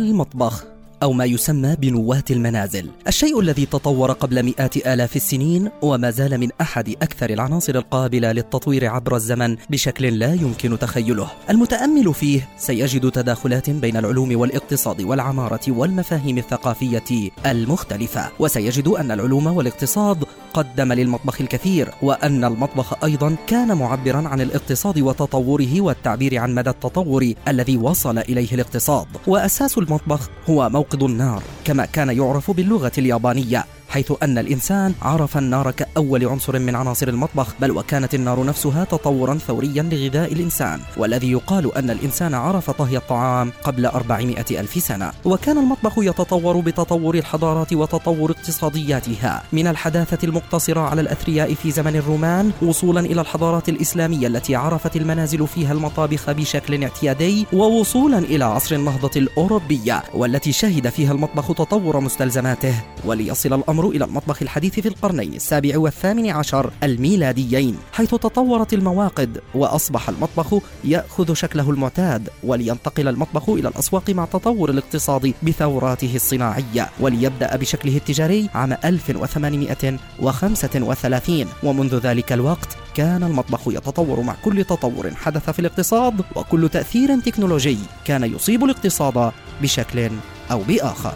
المطبخ. أو ما يسمى بنواة المنازل. الشيء الذي تطور قبل مئات آلاف السنين وما زال من أحد أكثر العناصر القابلة للتطوير عبر الزمن بشكل لا يمكن تخيله. المتأمل فيه سيجد تداخلات بين العلوم والاقتصاد والعمارة والمفاهيم الثقافية المختلفة. وسيجد أن العلوم والاقتصاد قدم للمطبخ الكثير وأن المطبخ أيضا كان معبرا عن الاقتصاد وتطوره والتعبير عن مدى التطور الذي وصل إليه الاقتصاد. وأساس المطبخ هو موقع موقد النار كما كان يعرف باللغة اليابانية. حيث أن الإنسان عرف النار كأول عنصر من عناصر المطبخ بل وكانت النار نفسها تطورا ثوريا لغذاء الإنسان والذي يقال أن الإنسان عرف طهي الطعام قبل 400 ألف سنة. وكان المطبخ يتطور بتطور الحضارات وتطور اقتصادياتها. من الحداثة المقتصرة على الأثرياء في زمن الرومان وصولا إلى الحضارات الإسلامية التي عرفت المنازل فيها المطابخ بشكل اعتيادي ووصولا إلى عصر النهضة الأوروبية والتي شهد فيها المطبخ تطور مستلزماته. وليصل الأمر إلى المطبخ الحديث في القرنين السابع والثامن عشر الميلاديين حيث تطورت المواقد وأصبح المطبخ يأخذ شكله المعتاد ولينتقل المطبخ إلى الأسواق مع تطور الاقتصاد بثوراته الصناعية وليبدأ بشكله التجاري عام 1835 ومنذ ذلك الوقت كان المطبخ يتطور مع كل تطور حدث في الاقتصاد وكل تأثير تكنولوجي كان يصيب الاقتصاد بشكل أو بآخر.